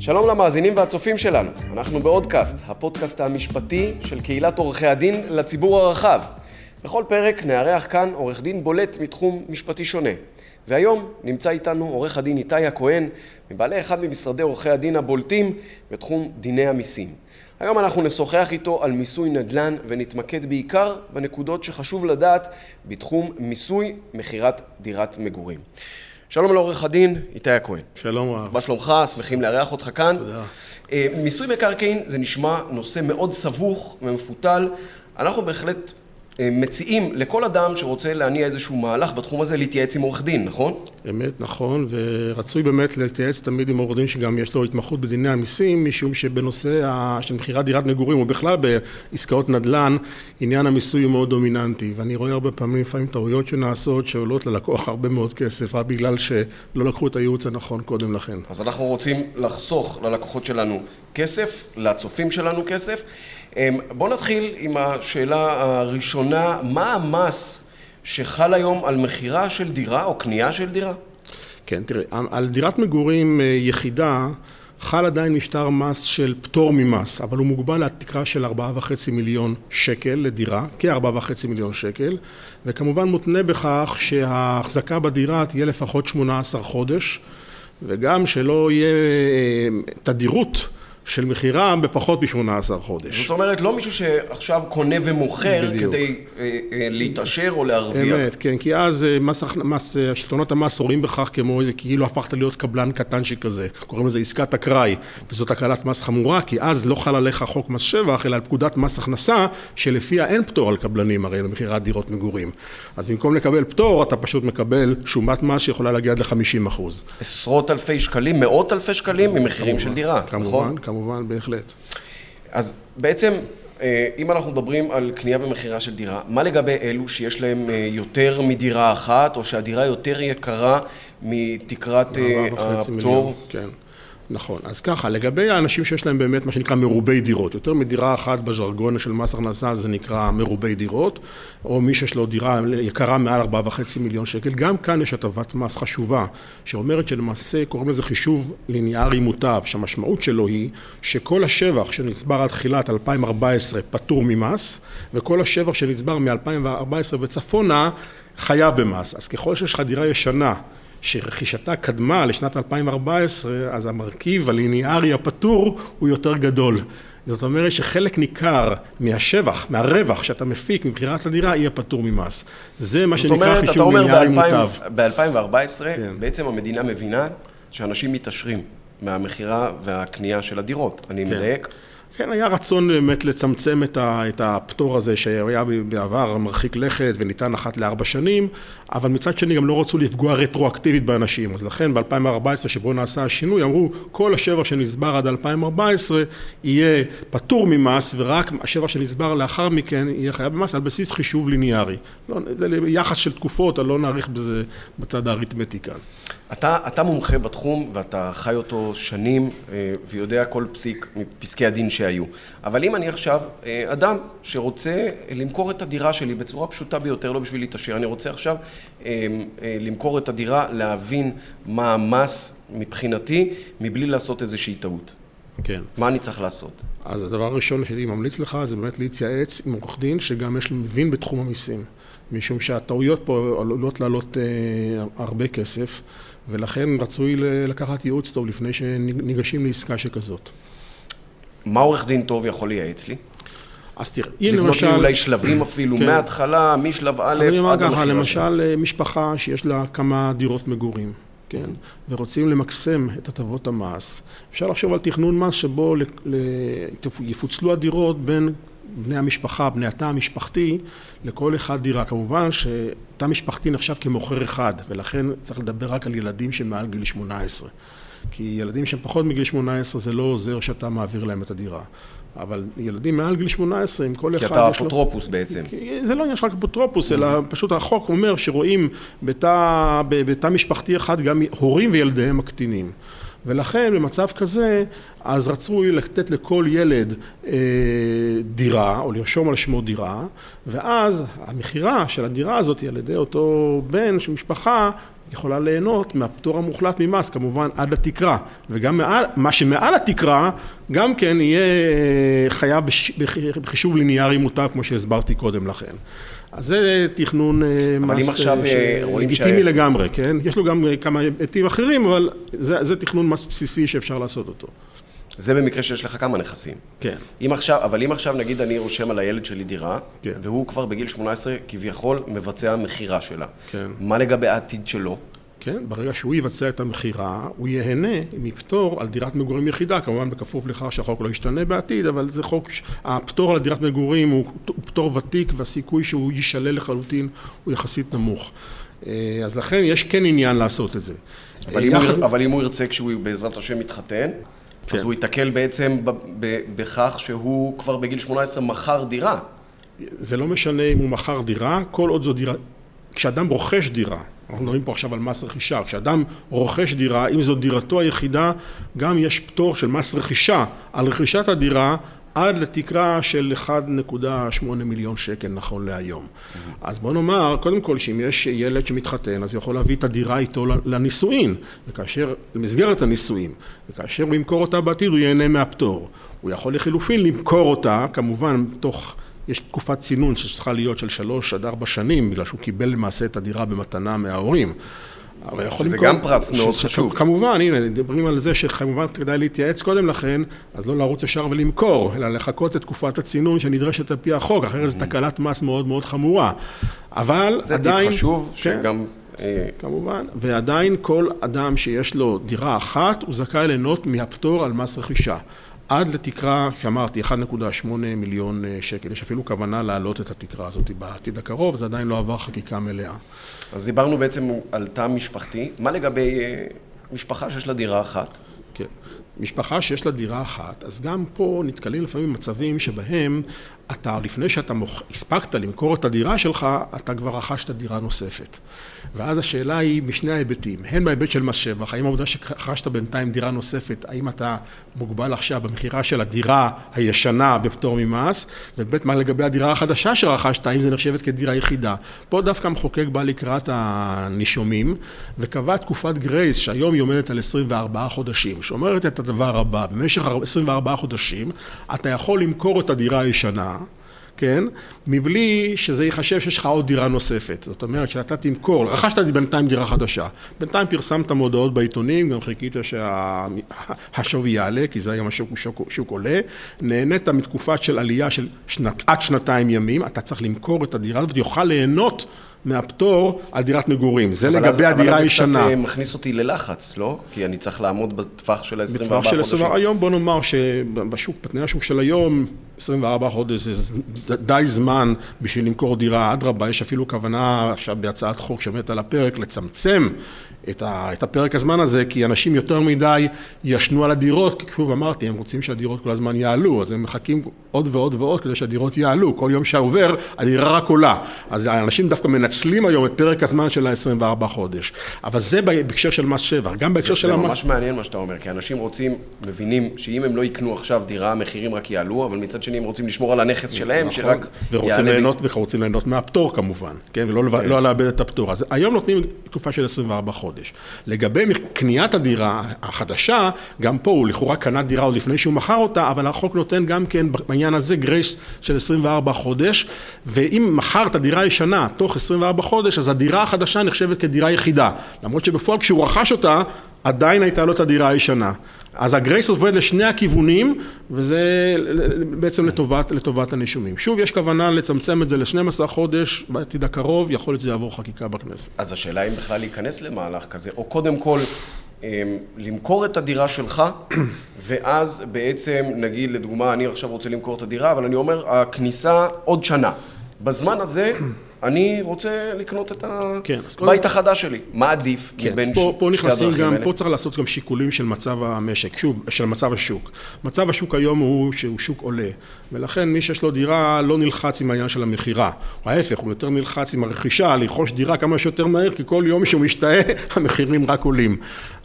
שלום למאזינים והצופים שלנו, אנחנו בעודקאסט, הפודקאסט המשפטי של קהילת עורכי הדין לציבור הרחב. בכל פרק נארח כאן עורך דין בולט מתחום משפטי שונה. והיום נמצא איתנו עורך הדין איתי הכהן, מבעלי אחד ממשרדי עורכי הדין הבולטים בתחום דיני המיסים. היום אנחנו נשוחח איתו על מיסוי נדל"ן ונתמקד בעיקר בנקודות שחשוב לדעת בתחום מיסוי מכירת דירת מגורים. שלום לעורך הדין, איתי הכהן. שלום רב. מה שלומך? שמחים לארח אותך כאן. תודה. אה, מיסוי מקרקעין זה נשמע נושא מאוד סבוך ומפותל. אנחנו בהחלט מציעים לכל אדם שרוצה להניע איזשהו מהלך בתחום הזה להתייעץ עם עורך דין, נכון? אמת, נכון, ורצוי באמת להתייעץ תמיד עם עורך דין שגם יש לו התמחות בדיני המיסים, משום שבנושא של מכירת דירת מגורים, או בכלל בעסקאות נדל"ן, עניין המיסוי הוא מאוד דומיננטי, ואני רואה הרבה פעמים לפעמים טעויות שנעשות, שעולות ללקוח הרבה מאוד כסף, רק בגלל שלא לקחו את הייעוץ הנכון קודם לכן. אז אנחנו רוצים לחסוך ללקוחות שלנו כסף, לצופים שלנו כסף. אמ, בואו נתחיל עם השאלה הראשונה, מה המס שחל היום על מכירה של דירה או קנייה של דירה? כן, תראה, על דירת מגורים אה, יחידה חל עדיין משטר מס של פטור ממס, אבל הוא מוגבל לתקרה של 4.5 מיליון שקל לדירה, כ-4.5 מיליון שקל, וכמובן מותנה בכך שההחזקה בדירה תהיה לפחות 18 חודש, וגם שלא יהיה אה, תדירות של מכירה בפחות מ-18 חודש. זאת אומרת, לא מישהו שעכשיו קונה ומוכר בדיוק. כדי אה, אה, להתעשר או להרוויח. אמת, כן, כי אז אה, מס, מס, אה, שלטונות המס רואים בכך כמו איזה, כאילו הפכת להיות קבלן קטנצ'יק כזה, קוראים לזה עסקת אקראי, וזאת הקלת מס חמורה, כי אז לא חל עליך חוק מס שבח, אלא על פקודת מס הכנסה, שלפיה אין פטור על קבלנים הרי למכירת דירות מגורים. אז במקום לקבל פטור, אתה פשוט מקבל שומת מס שיכולה להגיע עד ל-50 אחוז. עשרות אלפי שקלים, מאות אלפי שקלים ממחירים של דירה, נכון? כמובן, כמובן, בהחלט. אז בעצם, אה, אם אנחנו מדברים על קנייה ומכירה של דירה, מה לגבי אלו שיש להם אה, יותר מדירה אחת, או שהדירה יותר יקרה מתקרת אה, הפטור? כן. נכון. אז ככה, לגבי האנשים שיש להם באמת מה שנקרא מרובי דירות, יותר מדירה אחת בז'רגון של מס הכנסה זה נקרא מרובי דירות, או מי שיש לו דירה יקרה מעל 4.5 מיליון שקל, גם כאן יש הטבת מס חשובה, שאומרת שלמעשה קוראים לזה חישוב ליניארי מוטב, שהמשמעות שלו היא שכל השבח שנצבר עד תחילת 2014 פטור ממס, וכל השבח שנצבר מ-2014 וצפונה חייב במס. אז ככל שיש לך דירה ישנה שרכישתה קדמה לשנת 2014, אז המרכיב הליניארי הפטור הוא יותר גדול. זאת אומרת שחלק ניכר מהשבח, מהרווח שאתה מפיק ממכירת הדירה, יהיה פטור ממס. זה מה שנקרא אומרת, חישוב ליניארי מוטב. ב-2014, כן. בעצם המדינה מבינה שאנשים מתעשרים מהמכירה והקנייה של הדירות. אני מדייק? כן, היה רצון באמת לצמצם את, ה, את הפטור הזה שהיה בעבר מרחיק לכת וניתן אחת לארבע שנים, אבל מצד שני גם לא רצו לפגוע רטרואקטיבית באנשים. אז לכן ב-2014 שבו נעשה השינוי, אמרו כל השבח שנצבר עד 2014 יהיה פטור ממס, ורק השבח שנצבר לאחר מכן יהיה חייב במס על בסיס חישוב ליניארי. לא, זה יחס של תקופות, אני לא נאריך בזה בצד האריתמטי כאן. אתה, אתה מומחה בתחום ואתה חי אותו שנים אה, ויודע כל פסיק מפסקי הדין שהיו. אבל אם אני עכשיו אה, אדם שרוצה למכור את הדירה שלי בצורה פשוטה ביותר, לא בשביל להתעשר, אני רוצה עכשיו אה, אה, למכור את הדירה, להבין מה המס מבחינתי, מבלי לעשות איזושהי טעות. כן. מה אני צריך לעשות? אז הדבר הראשון שאני ממליץ לך זה באמת להתייעץ עם עורך דין שגם יש לו מבין בתחום המיסים. משום שהטעויות פה עלולות לעלות אה, הרבה כסף, ולכן רצוי לקחת ייעוץ טוב לפני שניגשים לעסקה שכזאת. מה עורך דין טוב יכול לייעץ לי? אז תראה, לבנות למשל... לי אולי שלבים אפילו, כן. מההתחלה, משלב א' אני אומר עד ככה. למשל משפחה שיש לה כמה דירות מגורים, כן, ורוצים למקסם את הטבות המס, אפשר לחשוב על תכנון מס שבו יפוצלו הדירות בין בני המשפחה, בני התא המשפחתי, לכל אחד דירה. כמובן שתא משפחתי נחשב כמוכר אחד, ולכן צריך לדבר רק על ילדים שמעל גיל 18. כי ילדים שהם פחות מגיל 18 זה לא עוזר שאתה מעביר להם את הדירה. אבל ילדים מעל גיל 18, עם כל כי אחד אתה יש לו... אפוטרופוס בעצם. כי זה לא עניין של רק אפוטרופוס, אלא פשוט החוק אומר שרואים בתא משפחתי אחד גם הורים וילדיהם הקטינים. ולכן במצב כזה, אז רצוי לתת לכל ילד אה, דירה, או לרשום על שמו דירה, ואז המכירה של הדירה הזאת על ידי אותו בן של משפחה יכולה ליהנות מהפטור המוחלט ממס, כמובן עד לתקרה, וגם מעל, מה שמעל התקרה גם כן יהיה אה, חייב בחישוב ליניארי מוטב, כמו שהסברתי קודם לכם. אז זה תכנון אה, מס לגיטימי ש... לגמרי, כן? יש לו גם כמה היבטים אחרים, אבל זה, זה תכנון מס בסיסי שאפשר לעשות אותו. זה במקרה שיש לך כמה נכסים. כן. אם עכשיו, אבל אם עכשיו נגיד אני רושם על הילד שלי דירה, כן. והוא כבר בגיל 18 כביכול מבצע מכירה שלה. כן. מה לגבי העתיד שלו? כן, ברגע שהוא יבצע את המכירה, הוא ייהנה מפטור על דירת מגורים יחידה, כמובן בכפוף לכך שהחוק לא ישתנה בעתיד, אבל זה חוק, הפטור על דירת מגורים הוא, הוא פטור ותיק והסיכוי שהוא יישלל לחלוטין הוא יחסית נמוך. אה, אז לכן יש כן עניין לעשות את זה. אבל, אם, הוא, אבל אם הוא ירצה כשהוא בעזרת השם מתחתן, כן. אז הוא ייתקל בעצם בכך שהוא כבר בגיל 18 מכר דירה. זה לא משנה אם הוא מכר דירה, כל עוד זו דירה, כשאדם רוכש דירה, אנחנו מדברים פה עכשיו על מס רכישה, כשאדם רוכש דירה, אם זו דירתו היחידה, גם יש פטור של מס רכישה על רכישת הדירה עד לתקרה של 1.8 מיליון שקל נכון להיום. Mm-hmm. אז בוא נאמר, קודם כל, שאם יש ילד שמתחתן, אז הוא יכול להביא את הדירה איתו לנישואין, וכאשר, למסגרת הנישואין, וכאשר הוא ימכור אותה בעתיד, הוא ייהנה מהפטור. הוא יכול לחילופין למכור אותה, כמובן, תוך... יש תקופת צינון שצריכה להיות של שלוש עד ארבע שנים, בגלל שהוא קיבל למעשה את הדירה במתנה מההורים. אבל יכול למכור... גם פרט מאוד חשוב. כמובן, הנה, מדברים על זה שכמובן כדאי להתייעץ קודם לכן, אז לא לרוץ ישר ולמכור, אלא לחכות את תקופת הצינון שנדרשת על פי החוק, אחרת זו תקלת מס מאוד מאוד חמורה. אבל זה עדיין... זה טיפ חשוב, כן, שגם... אה, כמובן, ועדיין כל אדם שיש לו דירה אחת, הוא זכאי ליהנות מהפטור על מס רכישה. עד לתקרה שאמרתי 1.8 מיליון אה, שקל, יש אפילו כוונה להעלות את התקרה הזאת בעתיד הקרוב, זה עדיין לא עבר חקיקה מלאה. אז דיברנו בעצם על תא משפחתי, מה לגבי אה, משפחה שיש לה דירה אחת? כן, משפחה שיש לה דירה אחת, אז גם פה נתקלים לפעמים במצבים שבהם אתה, לפני שאתה מוכ... הספקת למכור את הדירה שלך, אתה כבר רכשת דירה נוספת. ואז השאלה היא משני ההיבטים, הן בהיבט של מס שבח, האם העובדה שרכשת בינתיים דירה נוספת, האם אתה מוגבל עכשיו במכירה של הדירה הישנה בפטור ממס, וב' מה לגבי הדירה החדשה שרכשת, האם זה נחשבת כדירה יחידה. פה דווקא המחוקק בא לקראת הנישומים, וקבע תקופת גרייס, שהיום היא עומדת על 24 חודשים, שאומרת את הדבר הבא, במשך 24 חודשים אתה יכול למכור את הדירה הישנה כן? מבלי שזה ייחשב שיש לך עוד דירה נוספת. זאת אומרת, שאתה תמכור, רכשת בינתיים דירה חדשה. בינתיים פרסמת מודעות בעיתונים, גם חיכית שהשווי יעלה, כי זה היום השוק שוק, שוק עולה. נהנית מתקופה של עלייה של שנת, עד שנתיים ימים, אתה צריך למכור את הדירה הזאת, יוכל ליהנות מהפטור על דירת מגורים. זה לגבי אז, הדירה הישנה. אבל זה קצת מכניס אותי ללחץ, לא? כי אני צריך לעמוד בטווח של ה-24 חודשים. בטווח של היום בוא נאמר שבשוק, בתנאי השוק של היום, 24 חודש זה די זמן בשביל למכור דירה, אדרבה, יש אפילו כוונה עכשיו בהצעת חוק שעומדת על הפרק לצמצם את, ה, את הפרק הזמן הזה, כי אנשים יותר מדי ישנו על הדירות, כי שוב אמרתי, הם רוצים שהדירות כל הזמן יעלו, אז הם מחכים עוד ועוד ועוד כדי שהדירות יעלו, כל יום שעובר הדירה רק עולה, אז האנשים דווקא מנצלים היום את פרק הזמן של ה-24 חודש, אבל זה בהקשר של מס שבח, גם בהקשר של המס... זה ממש מעניין מה שאתה אומר, כי אנשים רוצים, מבינים שאם הם לא יקנו עכשיו דירה, המחירים רק יעלו, אבל מצד שני הם רוצים לשמור על הנכס שלהם, נכון, שרק ורוצים ליהנות, ורוצים ליהנות מהפטור כמובן, כן, ולא כן. לא לאבד את הפטור, אז היום נותנים תקופה של 24 חודש. חודש. לגבי קניית הדירה החדשה, גם פה הוא לכאורה קנה דירה עוד לפני שהוא מכר אותה, אבל החוק נותן גם כן בעניין הזה גרייס של 24 חודש, ואם מכרת דירה ישנה תוך 24 חודש, אז הדירה החדשה נחשבת כדירה יחידה. למרות שבפועל כשהוא רכש אותה, עדיין הייתה לו את הדירה הישנה. אז הגרייס עובד לשני הכיוונים, וזה בעצם לטובת, לטובת הנישומים. שוב, יש כוונה לצמצם את זה ל-12 חודש בעתיד הקרוב, יכול להיות שזה יעבור חקיקה בכנסת. אז השאלה אם בכלל להיכנס למהלך כזה, או קודם כל... אמ, למכור את הדירה שלך, ואז בעצם, נגיד לדוגמה, אני עכשיו רוצה למכור את הדירה, אבל אני אומר, הכניסה עוד שנה. בזמן הזה אני רוצה לקנות את כן, הבית החדש שלי. מה עדיף כן, מבין פה שתי הדרכים האלה? פה צריך לעשות גם שיקולים של מצב המשק, שוב, של מצב השוק. מצב השוק היום הוא שהוא שוק עולה, ולכן מי שיש לו דירה לא נלחץ עם העניין של המכירה. ההפך, הוא יותר נלחץ עם הרכישה, לרכוש דירה כמה שיותר מהר, כי כל יום שהוא משתאה, המחירים רק עולים.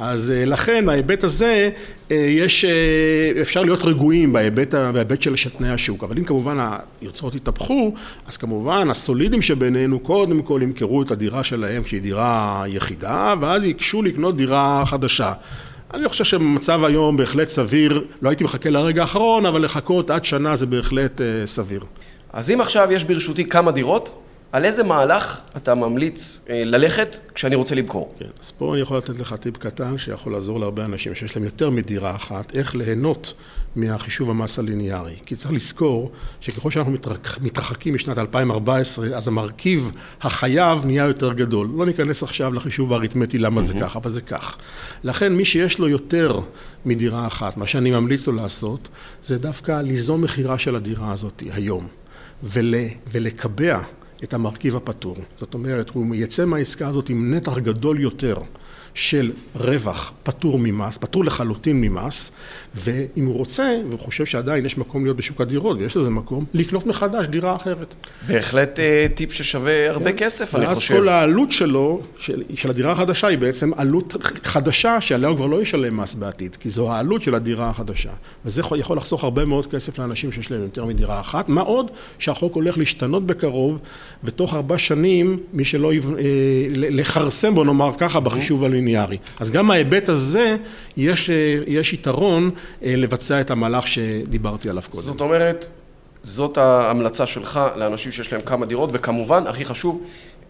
אז אה, לכן, בהיבט הזה, אה, יש, אה, אפשר להיות רגועים בהיבט, בהיבט של תנאי השוק. אבל אם כמובן היוצרות יתהפכו, אז כמובן הסולידים שבינינו קודם כל ימכרו את הדירה שלהם, שהיא דירה יחידה, ואז ייגשו לקנות דירה חדשה. אני חושב שבמצב היום בהחלט סביר, לא הייתי מחכה לרגע האחרון, אבל לחכות עד שנה זה בהחלט סביר. אז אם עכשיו יש ברשותי כמה דירות, על איזה מהלך אתה ממליץ אה, ללכת כשאני רוצה למכור? כן, אז פה אני יכול לתת לך טיפ קטן שיכול לעזור להרבה אנשים שיש להם יותר מדירה אחת, איך ליהנות מהחישוב המס הליניארי. כי צריך לזכור שככל שאנחנו מתרחקים משנת 2014, אז המרכיב החייב נהיה יותר גדול. לא ניכנס עכשיו לחישוב האריתמטי למה זה כך, אבל זה כך. לכן מי שיש לו יותר מדירה אחת, מה שאני ממליץ לו לעשות, זה דווקא ליזום מכירה של הדירה הזאת היום. ול, ולקבע את המרכיב הפטור. זאת אומרת, הוא יצא מהעסקה הזאת עם נתח גדול יותר של רווח פטור ממס, פטור לחלוטין ממס, ואם הוא רוצה, והוא חושב שעדיין יש מקום להיות בשוק הדירות, ויש לזה מקום, לקנות מחדש דירה אחרת. בהחלט אה, טיפ ששווה הרבה כן. כסף, אני חושב. ואז כל העלות שלו, של, של הדירה החדשה, היא בעצם עלות חדשה, שעליה הוא כבר לא ישלם מס בעתיד, כי זו העלות של הדירה החדשה. וזה יכול לחסוך הרבה מאוד כסף לאנשים שיש להם יותר מדירה אחת. מה עוד שהחוק הולך להשתנות בקרוב, ותוך ארבע שנים, מי שלא, אה, לכרסם, בוא נאמר ככה, בחישוב הליניארי. ליניארי. אז גם מההיבט הזה יש, אה, יש יתרון אה, לבצע את המהלך שדיברתי עליו קודם. זאת אומרת, זאת ההמלצה שלך לאנשים שיש להם כמה דירות, וכמובן, הכי חשוב,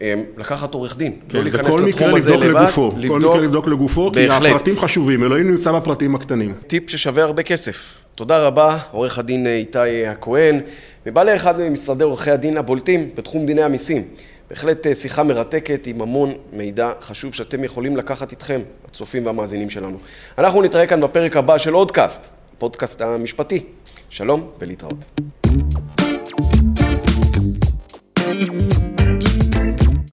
אה, לקחת עורך דין, כן, לא להיכנס לתחום הזה לבד, לגופו, לבדוק, כל מקרה לבדוק לגופו, בהחלט. כי הפרטים חשובים, אלוהים נמצא בפרטים הקטנים. טיפ ששווה הרבה כסף. תודה רבה, עורך הדין איתי הכהן, מבעלי אחד ממשרדי עורכי הדין הבולטים בתחום דיני המיסים. בהחלט אה, שיחה מרתקת עם המון מידע חשוב שאתם יכולים לקחת איתכם, הצופים והמאזינים שלנו. אנחנו נתראה כאן בפרק הבא של אודקאסט, פודקאסט המשפטי. שלום ולהתראות. thank you